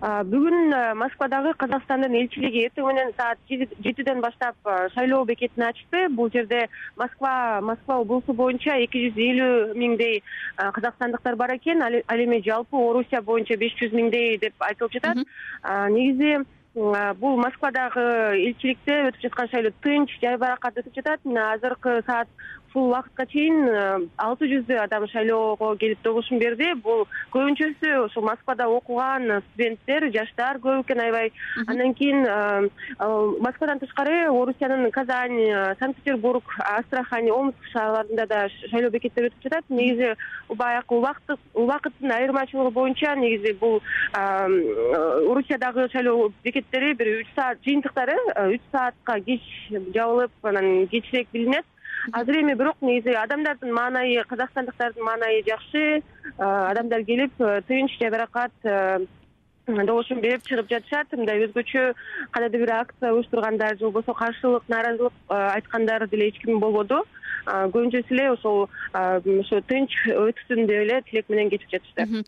бүгүн москвадагы казакстандын элчилиги эртең менен саат жетиден баштап шайлоо бекетин ачты. Бул жерде москва москва облусу боюнча эки жүз элүү миңдей казакстандыктар бар экен. Ал эми жалпы орусия боюнча беш жүз миңдей деп айтылып жатат. Негизи бул москвадагы элчиликте өтүп жаткан шайлоо тынч жайбаракат өтүп жатат. Мына азыркы саат бул убакытка чейин э, алты жүздөй адам шайлоого келип добушун берди. Бул көбүнчөсү ушул москвада окуган студенттер жаштар көп экен аябай. Андан кийин э, москвадан тышкары орусиянын казань э, санкт петербург астрахань омск шаарларында да шайлоо бекеттери өтүп жатат. Негизи баягы убакыттын айырмачылыгы боюнча негизи бул орусиядагы шайлоо бир үч саат жыйынтыктары үч саатка кеч жабылып анан кечирээк билинет. Азыр эми бирок негизи адамдардын маанайы казакстандыктардын маанайы жакшы. Адамдар келип э, тынч жайбаракат э, добушун берип чыгып жатышат. Мындай өзгөчө кандайдыр бир акция уюштургандар же болбосо каршылык нааразылык э, айткандар деле эч ким болбоду. Көбүнчөсү эле ошол ошо тынч өтсүн деп эле тилек менен кетип жатышты